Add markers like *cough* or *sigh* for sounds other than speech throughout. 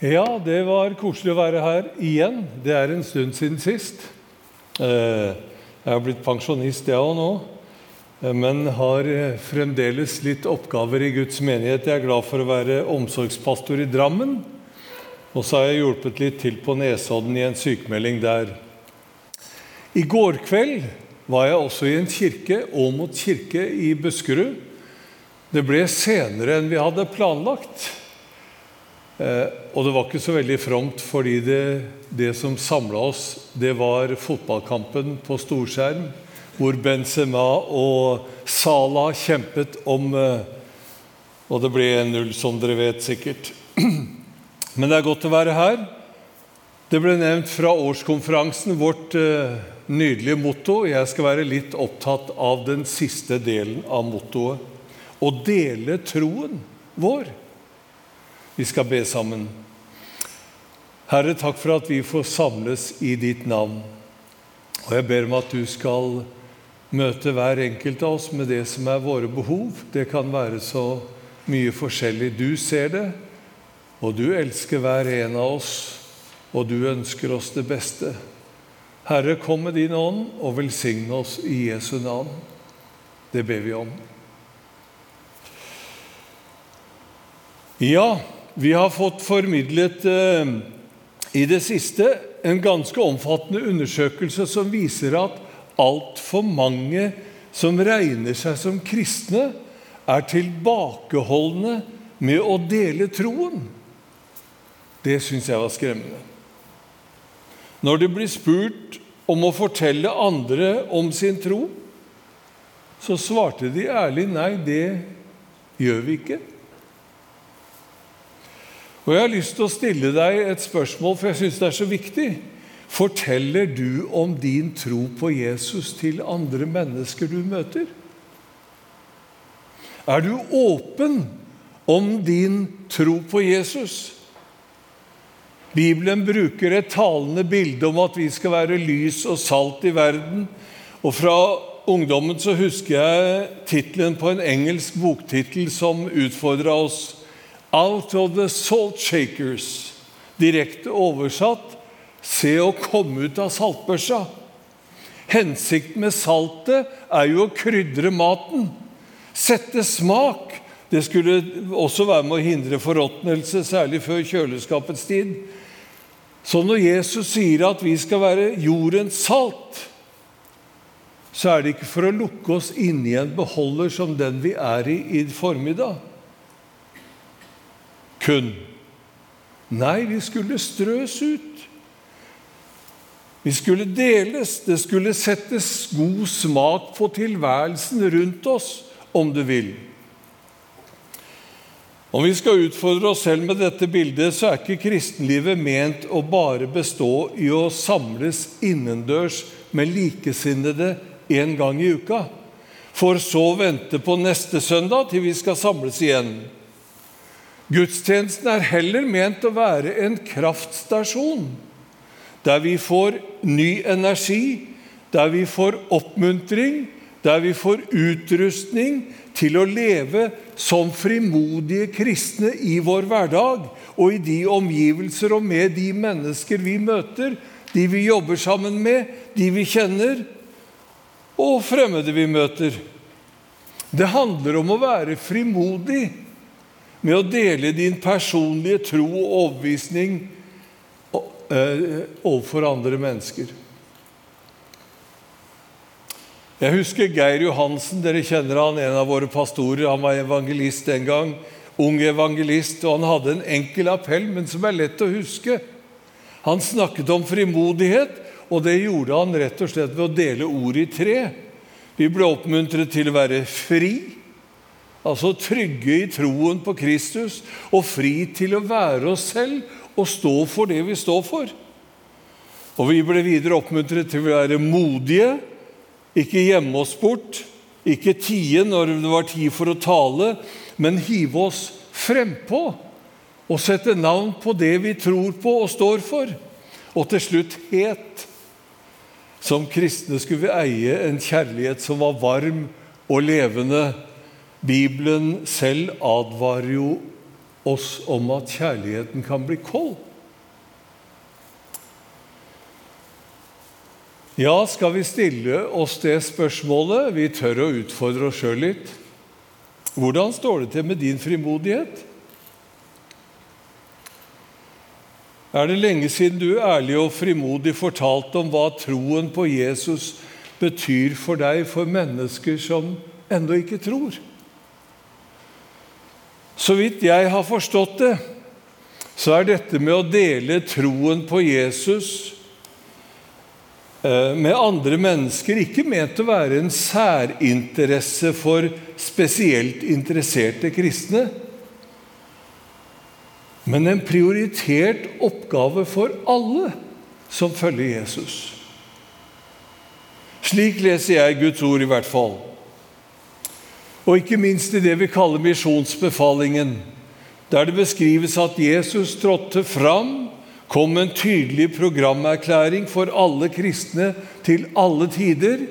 Ja, det var koselig å være her igjen. Det er en stund siden sist. Eh, jeg har blitt pensjonist, jeg òg nå, eh, men har eh, fremdeles litt oppgaver i Guds menighet. Jeg er glad for å være omsorgspastor i Drammen. Og så har jeg hjulpet litt til på Nesodden i en sykemelding der. I går kveld var jeg også i en kirke, Åmot kirke i Buskerud. Det ble senere enn vi hadde planlagt. Eh, og det var ikke så veldig fromt, fordi det, det som samla oss, det var fotballkampen på storskjerm, hvor Benzema og Salah kjempet om eh, Og det ble 1-0, som dere vet sikkert. *clears throat* Men det er godt å være her. Det ble nevnt fra årskonferansen vårt eh, nydelige motto. Jeg skal være litt opptatt av den siste delen av mottoet. Å dele troen vår. Vi skal be sammen. Herre, takk for at vi får samles i ditt navn. Og jeg ber om at du skal møte hver enkelt av oss med det som er våre behov. Det kan være så mye forskjellig. Du ser det, og du elsker hver en av oss, og du ønsker oss det beste. Herre, kom med din ånd og velsigne oss i Jesu navn. Det ber vi om. Ja, vi har fått formidlet eh, i det siste en ganske omfattende undersøkelse som viser at altfor mange som regner seg som kristne, er tilbakeholdne med å dele troen. Det syns jeg var skremmende. Når de blir spurt om å fortelle andre om sin tro, så svarte de ærlig nei, det gjør vi ikke. Og Jeg har lyst til å stille deg et spørsmål, for jeg syns det er så viktig. Forteller du om din tro på Jesus til andre mennesker du møter? Er du åpen om din tro på Jesus? Bibelen bruker et talende bilde om at vi skal være lys og salt i verden. Og Fra ungdommen så husker jeg tittelen på en engelsk boktittel som utfordra oss. 'Out of the salt shakers'. Direkte oversatt 'Se å komme ut av saltbørsa'. Hensikten med saltet er jo å krydre maten, sette smak. Det skulle også være med å hindre forråtnelse, særlig før kjøleskapets tid. Så når Jesus sier at vi skal være jordens salt, så er det ikke for å lukke oss inne i en beholder som den vi er i i formiddag kun. Nei, vi skulle strøs ut. Vi skulle deles. Det skulle settes god smak på tilværelsen rundt oss, om du vil. Om vi skal utfordre oss selv med dette bildet, så er ikke kristenlivet ment å bare bestå i å samles innendørs med likesinnede en gang i uka, for så vente på neste søndag til vi skal samles igjen. Gudstjenesten er heller ment å være en kraftstasjon, der vi får ny energi, der vi får oppmuntring, der vi får utrustning til å leve som frimodige kristne i vår hverdag og i de omgivelser og med de mennesker vi møter, de vi jobber sammen med, de vi kjenner, og fremmede vi møter. Det handler om å være frimodig med å dele din personlige tro og overbevisning eh, overfor andre mennesker. Jeg husker Geir Johansen, dere kjenner han, en av våre pastorer. Han var evangelist en gang, ung evangelist, og han hadde en enkel appell, men som er lett å huske. Han snakket om frimodighet, og det gjorde han rett og slett ved å dele ordet i tre. Vi ble oppmuntret til å være fri, Altså trygge i troen på Kristus og fri til å være oss selv og stå for det vi står for. Og Vi ble videre oppmuntret til å være modige, ikke gjemme oss bort, ikke tie når det var tid for å tale, men hive oss frempå og sette navn på det vi tror på og står for. Og til slutt het. Som kristne skulle vi eie en kjærlighet som var varm og levende Bibelen selv advarer jo oss om at kjærligheten kan bli kold. Ja, skal vi stille oss det spørsmålet? Vi tør å utfordre oss sjøl litt. Hvordan står det til med din frimodighet? Er det lenge siden du ærlig og frimodig fortalte om hva troen på Jesus betyr for deg, for mennesker som ennå ikke tror? Så vidt jeg har forstått det, så er dette med å dele troen på Jesus eh, med andre mennesker ikke ment å være en særinteresse for spesielt interesserte kristne men en prioritert oppgave for alle som følger Jesus. Slik leser jeg Guds ord, i hvert fall. Og ikke minst i det vi kaller misjonsbefalingen, der det beskrives at Jesus trådte fram, kom en tydelig programerklæring for alle kristne til alle tider.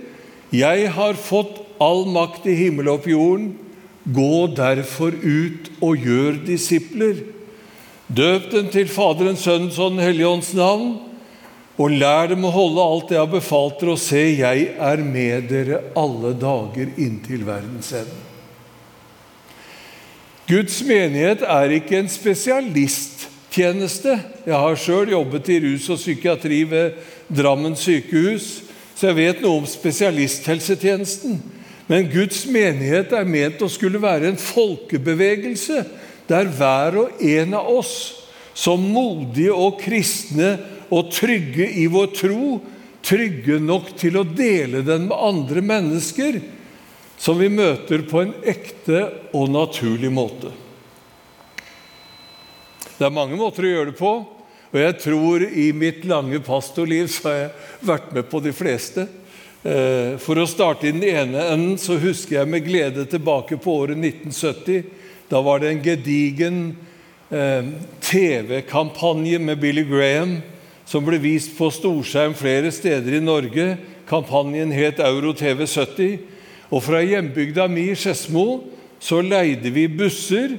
Jeg har fått all makt i himmel og på jorden. Gå derfor ut og gjør disipler Døp dem til Faderens, Sønnens og Den hellige ånds navn, og lær dem å holde alt jeg har befalt dere, og se, jeg er med dere alle dager inntil verdens ende. Guds menighet er ikke en spesialisttjeneste. Jeg har sjøl jobbet i rus og psykiatri ved Drammen sykehus, så jeg vet noe om spesialisthelsetjenesten. Men Guds menighet er ment å skulle være en folkebevegelse der hver og en av oss, som modige og kristne og trygge i vår tro, trygge nok til å dele den med andre mennesker, som vi møter på en ekte og naturlig måte. Det er mange måter å gjøre det på, og jeg tror i mitt lange pastorliv så har jeg vært med på de fleste. Eh, for å starte i den ene enden så husker jeg med glede tilbake på året 1970 da var det en gedigen eh, TV-kampanje med Billy Graham som ble vist på storskjerm flere steder i Norge. Kampanjen het Euro TV 70. Og fra hjembygda mi i Skedsmo så leide vi busser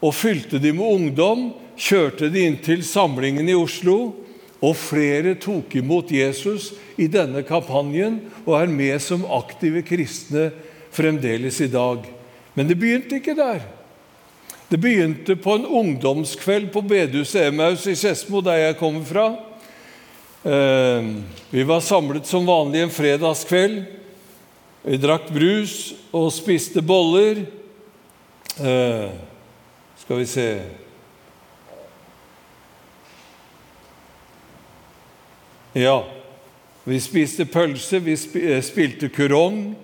og fylte de med ungdom, kjørte de inn til samlingen i Oslo. Og flere tok imot Jesus i denne kampanjen og er med som aktive kristne fremdeles i dag. Men det begynte ikke der. Det begynte på en ungdomskveld på bedehuset Emmaus i Skedsmo, der jeg kommer fra. Eh, vi var samlet som vanlig en fredagskveld. Vi drakk brus og spiste boller. Eh, skal vi se Ja, vi spiste pølse, vi eh, spilte kurong,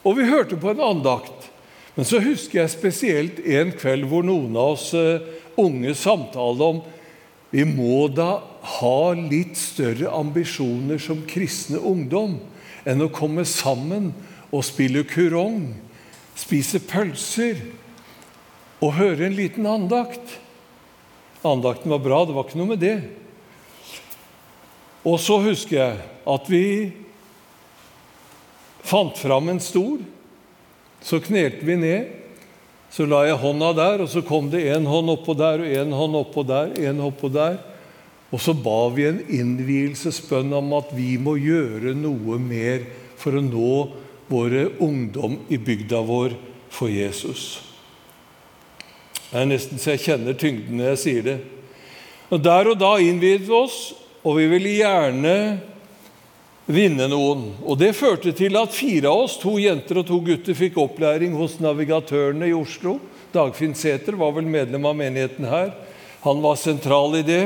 og vi hørte på en andakt. Men så husker jeg spesielt en kveld hvor noen av oss unge samtalte om vi må da ha litt større ambisjoner som kristne ungdom enn å komme sammen og spille kurong, spise pølser og høre en liten andakt. Andakten var bra, det var ikke noe med det. Og så husker jeg at vi fant fram en stol så knelte vi ned. Så la jeg hånda der, og så kom det en hånd oppå der og en hånd oppå der. en oppå der. Og så ba vi en innvielsesbønn om at vi må gjøre noe mer for å nå våre ungdom i bygda vår for Jesus. Det er nesten så jeg kjenner tyngden når jeg sier det. Og Der og da innviet vi oss, og vi ville gjerne vinne noen. Og Det førte til at fire av oss, to jenter og to gutter, fikk opplæring hos navigatørene i Oslo. Dagfinn Sæther var vel medlem av menigheten her. Han var sentral i det.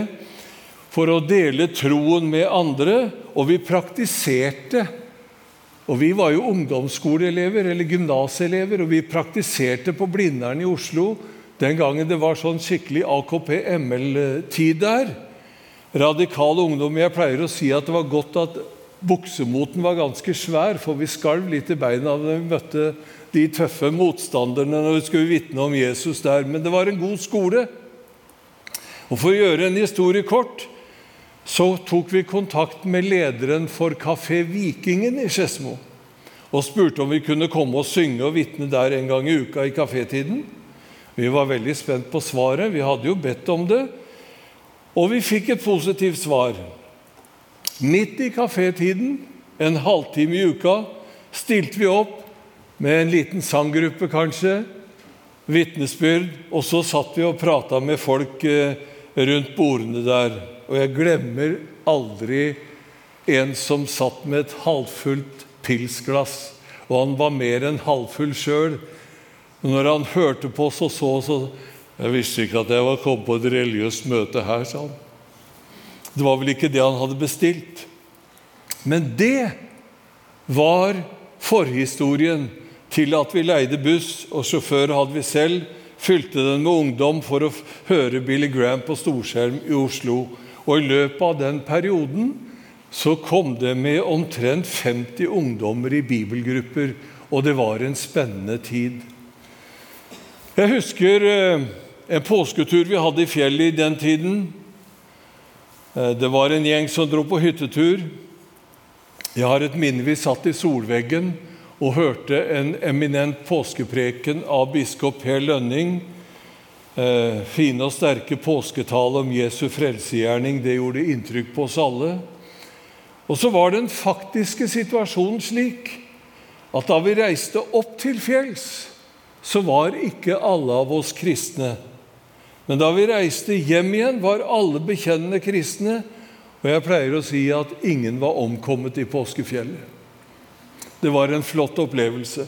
For å dele troen med andre. Og vi praktiserte. Og Vi var jo ungdomsskoleelever eller gymnaselever, og vi praktiserte på Blindern i Oslo den gangen det var sånn skikkelig AKP-ML-tid der. Radikal ungdom. Jeg pleier å si at det var godt at Buksemoten var ganske svær, for vi skalv litt i beina da vi møtte de tøffe motstanderne når vi skulle vitne om Jesus der. Men det var en god skole. Og For å gjøre en historie kort så tok vi kontakt med lederen for Kafé Vikingen i Skedsmo og spurte om vi kunne komme og synge og vitne der en gang i uka i kafétiden. Vi var veldig spent på svaret. Vi hadde jo bedt om det. Og vi fikk et positivt svar. Midt i kafétiden, en halvtime i uka, stilte vi opp med en liten sanggruppe, kanskje, vitnesbyrd, og så satt vi og prata med folk eh, rundt bordene der. Og jeg glemmer aldri en som satt med et halvfullt pilsglass, og han var mer enn halvfull sjøl. Når han hørte på oss og så, så Jeg visste ikke at jeg var kommet på et religiøst møte her, sa han. Det var vel ikke det han hadde bestilt. Men det var forhistorien til at vi leide buss, og sjåfør hadde vi selv. Fylte den med ungdom for å høre Billy Graham på storskjerm i Oslo. Og i løpet av den perioden så kom det med omtrent 50 ungdommer i bibelgrupper, og det var en spennende tid. Jeg husker eh, en påsketur vi hadde i fjellet i den tiden. Eh, det var en gjeng som dro på hyttetur. Jeg har et minne vi satt i solveggen og hørte en eminent påskepreken av biskop Per Lønning. Eh, fine og sterke påsketale om Jesu frelsegjerning. Det gjorde inntrykk på oss alle. Og så var den faktiske situasjonen slik at da vi reiste opp til fjells, så var ikke alle av oss kristne. Men da vi reiste hjem igjen, var alle bekjennende kristne. Og jeg pleier å si at ingen var omkommet i påskefjellet. Det var en flott opplevelse.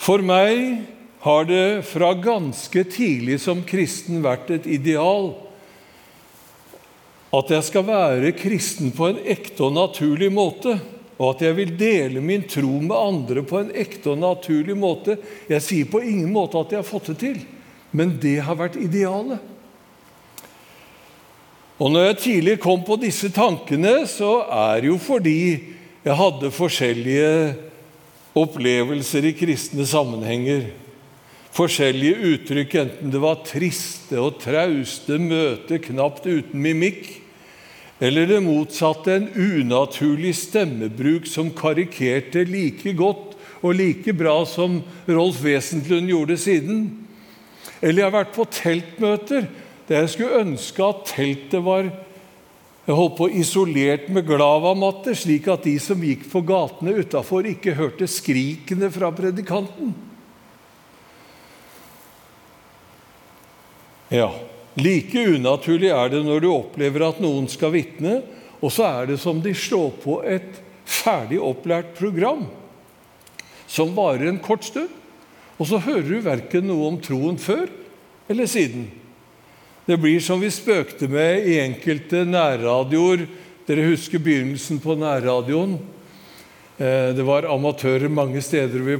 For meg har det fra ganske tidlig som kristen vært et ideal at jeg skal være kristen på en ekte og naturlig måte, og at jeg vil dele min tro med andre på en ekte og naturlig måte. Jeg sier på ingen måte at jeg har fått det til, men det har vært idealet. Og når jeg tidlig kom på disse tankene, så er det jo fordi jeg hadde forskjellige opplevelser i kristne sammenhenger. Forskjellige uttrykk, enten det var triste og trauste møter knapt uten mimikk, eller det motsatte, en unaturlig stemmebruk som karikerte like godt og like bra som Rolf Wesentlund gjorde siden. Eller jeg har vært på teltmøter der jeg skulle ønske at teltet var jeg holdt på isolert med glavamatter, slik at de som gikk på gatene utafor, ikke hørte skrikene fra predikanten. Ja, Like unaturlig er det når du opplever at noen skal vitne, og så er det som de slår på et ferdig opplært program som varer en kort stund, og så hører du verken noe om troen før eller siden. Det blir som vi spøkte med i enkelte nærradioer. Dere husker begynnelsen på nærradioen? Eh, det var amatører mange steder, og vi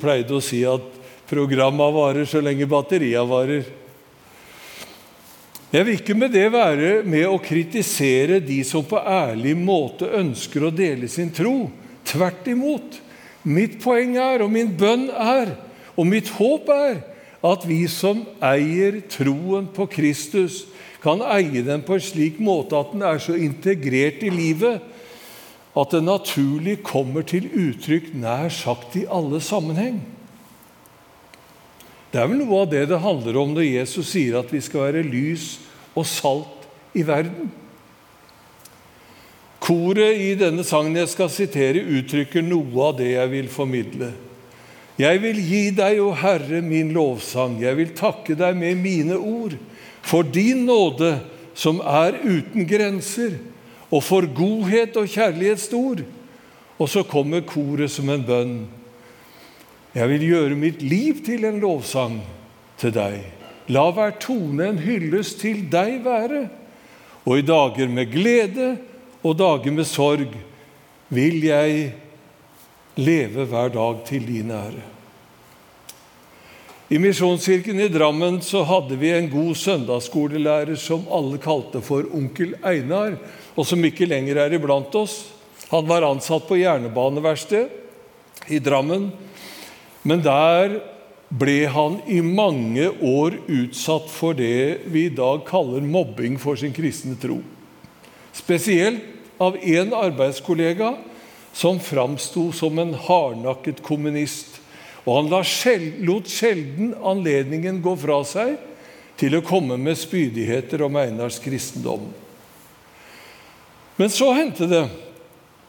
pleide å si at programma varer så lenge batteria varer. Jeg vil ikke med det være med å kritisere de som på ærlig måte ønsker å dele sin tro. Tvert imot. Mitt poeng er, og min bønn er, og mitt håp er, at vi som eier troen på Kristus, kan eie den på en slik måte at den er så integrert i livet at den naturlig kommer til uttrykk nær sagt i alle sammenheng. Det er vel noe av det det handler om når Jesus sier at vi skal være lys og salt i verden. Koret i denne sangen jeg skal sitere, uttrykker noe av det jeg vil formidle. Jeg vil gi deg, o Herre, min lovsang. Jeg vil takke deg med mine ord. For din nåde, som er uten grenser, og for godhet og kjærlighet stor. Og så kommer koret som en bønn. Jeg vil gjøre mitt liv til en lovsang til deg. La hver tone en hyllest til deg være. Og i dager med glede og dager med sorg vil jeg leve hver dag til din ære. I Misjonskirken i Drammen så hadde vi en god søndagsskolelærer som alle kalte for onkel Einar, og som ikke lenger er iblant oss. Han var ansatt på jernbaneverksted i Drammen. Men der ble han i mange år utsatt for det vi i dag kaller mobbing for sin kristne tro. Spesielt av en arbeidskollega som framsto som en hardnakket kommunist. og han lot sjelden anledningen gå fra seg til å komme med spydigheter om Einars kristendom. Men så hendte det,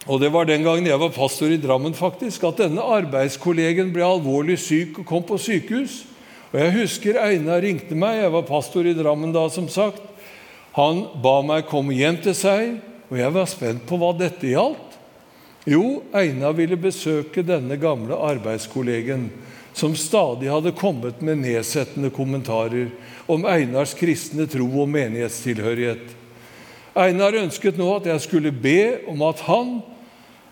og det var den gangen jeg var pastor i Drammen, faktisk, at denne arbeidskollegen ble alvorlig syk og kom på sykehus. Og Jeg husker Einar ringte meg, jeg var pastor i Drammen da, som sagt. Han ba meg komme hjem til seg, og jeg var spent på hva dette gjaldt. Jo, Einar ville besøke denne gamle arbeidskollegen, som stadig hadde kommet med nedsettende kommentarer om Einars kristne tro og menighetstilhørighet. Einar ønsket nå at jeg skulle be om at han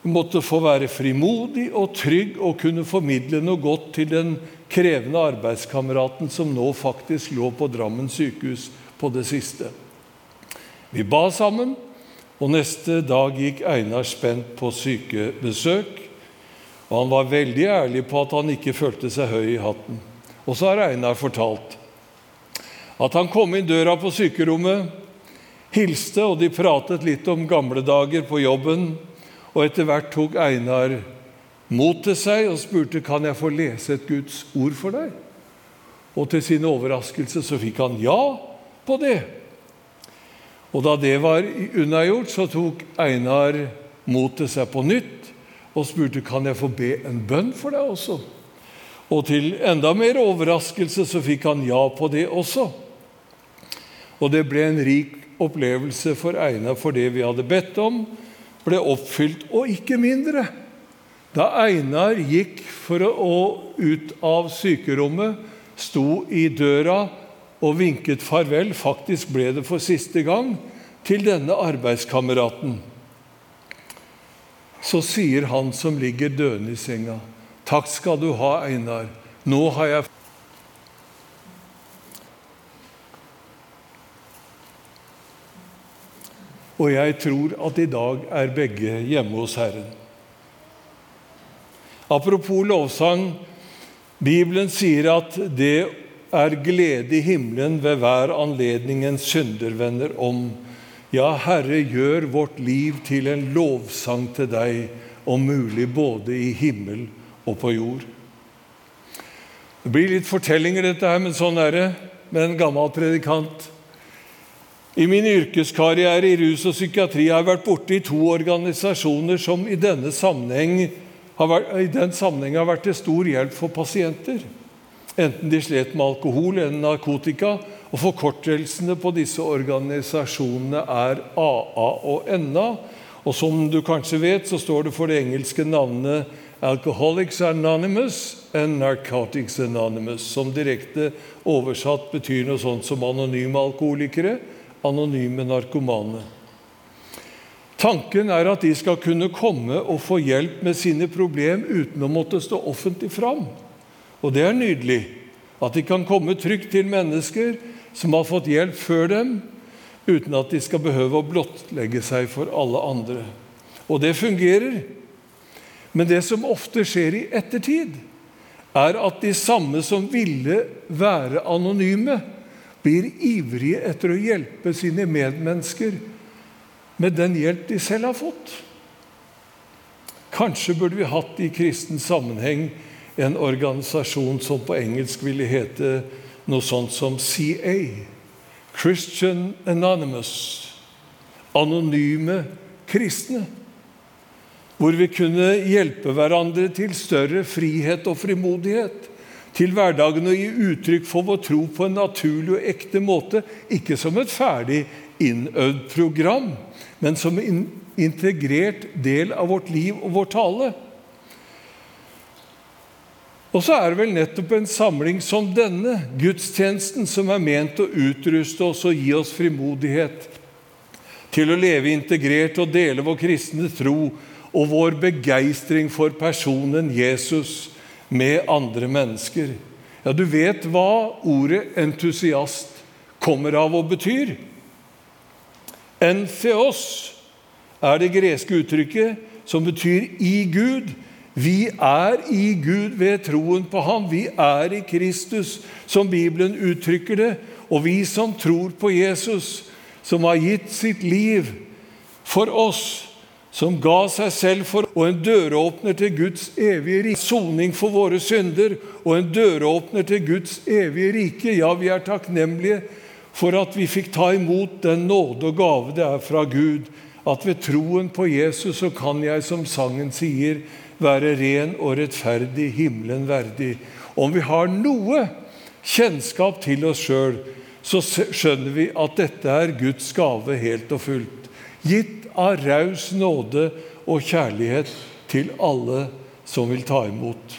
måtte få være frimodig og trygg og kunne formidle noe godt til den krevende arbeidskameraten som nå faktisk lå på Drammen sykehus på det siste. Vi ba sammen, og neste dag gikk Einar spent på sykebesøk. Og han var veldig ærlig på at han ikke følte seg høy i hatten. Og så har Einar fortalt at han kom inn døra på sykerommet, hilste, og de pratet litt om gamle dager på jobben. Og etter hvert tok Einar mot til seg og spurte kan jeg få lese et Guds ord for deg. Og til sin overraskelse så fikk han ja på det. Og da det var unnagjort, så tok Einar mot til seg på nytt og spurte kan jeg få be en bønn for deg også. Og til enda mer overraskelse så fikk han ja på det også. Og det ble en rik opplevelse for Einar, for det vi hadde bedt om, ble oppfylt, og ikke mindre. Da Einar gikk for å ut av sykerommet, sto i døra og vinket farvel, faktisk ble det for siste gang, til denne arbeidskameraten. Så sier han som ligger døende i senga, 'Takk skal du ha, Einar. Nå har jeg Og jeg tror at i dag er begge hjemme hos Herren. Apropos lovsang. Bibelen sier at det er glede i himmelen ved hver anledning en synder vender om. Ja, Herre, gjør vårt liv til en lovsang til deg, om mulig både i himmel og på jord. Det blir litt fortellinger, dette her, men sånn er det med en gammel predikant. I min yrkeskarriere i rus og psykiatri har jeg vært borte i to organisasjoner som i denne sammenheng har vært, i den sammenheng har vært til stor hjelp for pasienter enten de slet med alkohol eller narkotika. Og Forkortelsene på disse organisasjonene er AA og NA. Og som du kanskje vet, så står det for det engelske navnet Alcoholics Anonymous and Narcotics Anonymous, som direkte oversatt betyr noe sånt som anonyme alkoholikere, anonyme narkomane. Tanken er at de skal kunne komme og få hjelp med sine problem uten å måtte stå offentlig fram. Og det er nydelig at de kan komme trygt til mennesker som har fått hjelp før dem, uten at de skal behøve å blottlegge seg for alle andre. Og det fungerer. Men det som ofte skjer i ettertid, er at de samme som ville være anonyme, blir ivrige etter å hjelpe sine medmennesker med den hjelp de selv har fått. Kanskje burde vi hatt i kristen sammenheng en organisasjon som på engelsk ville hete noe sånt som CA. Christian Anonymous. Anonyme kristne. Hvor vi kunne hjelpe hverandre til større frihet og frimodighet. Til hverdagen å gi uttrykk for vår tro på en naturlig og ekte måte. Ikke som et ferdig innøvd program, men som en integrert del av vårt liv og vår tale. Og så er det vel nettopp en samling som denne, gudstjenesten, som er ment å utruste oss og gi oss frimodighet til å leve integrert og dele vår kristne tro og vår begeistring for personen Jesus med andre mennesker. Ja, du vet hva ordet entusiast kommer av og betyr. Entheos er det greske uttrykket som betyr 'i Gud'. Vi er i Gud ved troen på ham. Vi er i Kristus, som Bibelen uttrykker det. Og vi som tror på Jesus, som har gitt sitt liv for oss, som ga seg selv for og en døråpner til Guds evige rike, soning for våre synder og en døråpner til Guds evige rike. Ja, vi er takknemlige for at vi fikk ta imot den nåde og gave det er fra Gud, at ved troen på Jesus så kan jeg, som sangen sier, være ren og rettferdig, himmelen verdig. Om vi har noe kjennskap til oss sjøl, så skjønner vi at dette er Guds gave helt og fullt. Gitt av raus nåde og kjærlighet til alle som vil ta imot.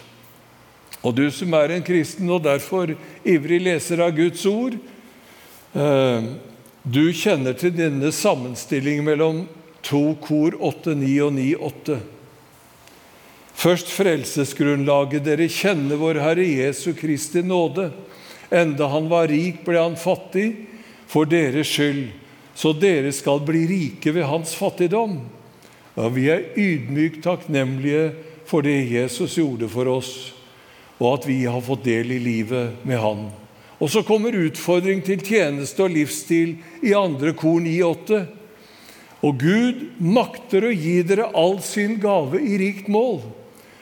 Og du som er en kristen og derfor ivrig leser av Guds ord, eh, du kjenner til denne sammenstillingen mellom to kor 8-9 og 9-8. Først frelsesgrunnlaget. Dere kjenner vår Herre Jesu Kristi nåde. Enda han var rik, ble han fattig for deres skyld så dere skal bli rike ved hans fattigdom. Ja, vi er ydmykt takknemlige for det Jesus gjorde for oss, og at vi har fått del i livet med Han. Og så kommer utfordring til tjeneste og livsstil i andre kor 9,8. Og Gud makter å gi dere all sin gave i rikt mål,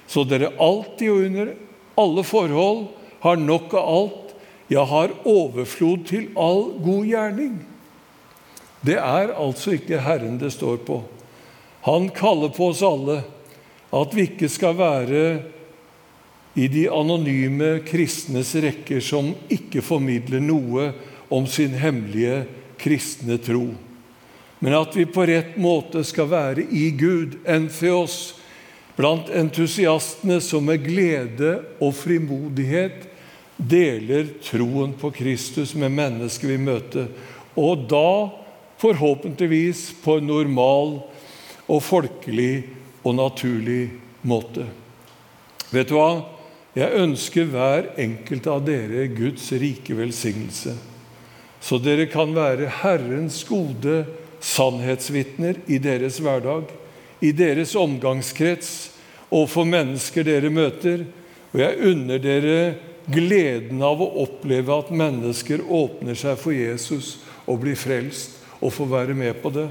så dere alltid og under alle forhold har nok av alt, ja, har overflod til all god gjerning. Det er altså ikke Herren det står på. Han kaller på oss alle at vi ikke skal være i de anonyme kristnes rekker som ikke formidler noe om sin hemmelige kristne tro, men at vi på rett måte skal være i Gud, enn for oss, blant entusiastene som med glede og frimodighet deler troen på Kristus med mennesker vi møter. Og da Forhåpentligvis på en normal og folkelig og naturlig måte. Vet du hva? Jeg ønsker hver enkelt av dere Guds rike velsignelse, så dere kan være Herrens gode sannhetsvitner i deres hverdag, i deres omgangskrets og for mennesker dere møter. Og jeg unner dere gleden av å oppleve at mennesker åpner seg for Jesus og blir frelst og får være med på det.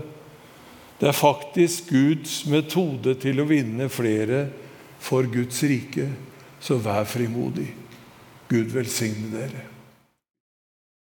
Det er faktisk Guds metode til å vinne flere for Guds rike. Så vær frimodig. Gud velsigne dere.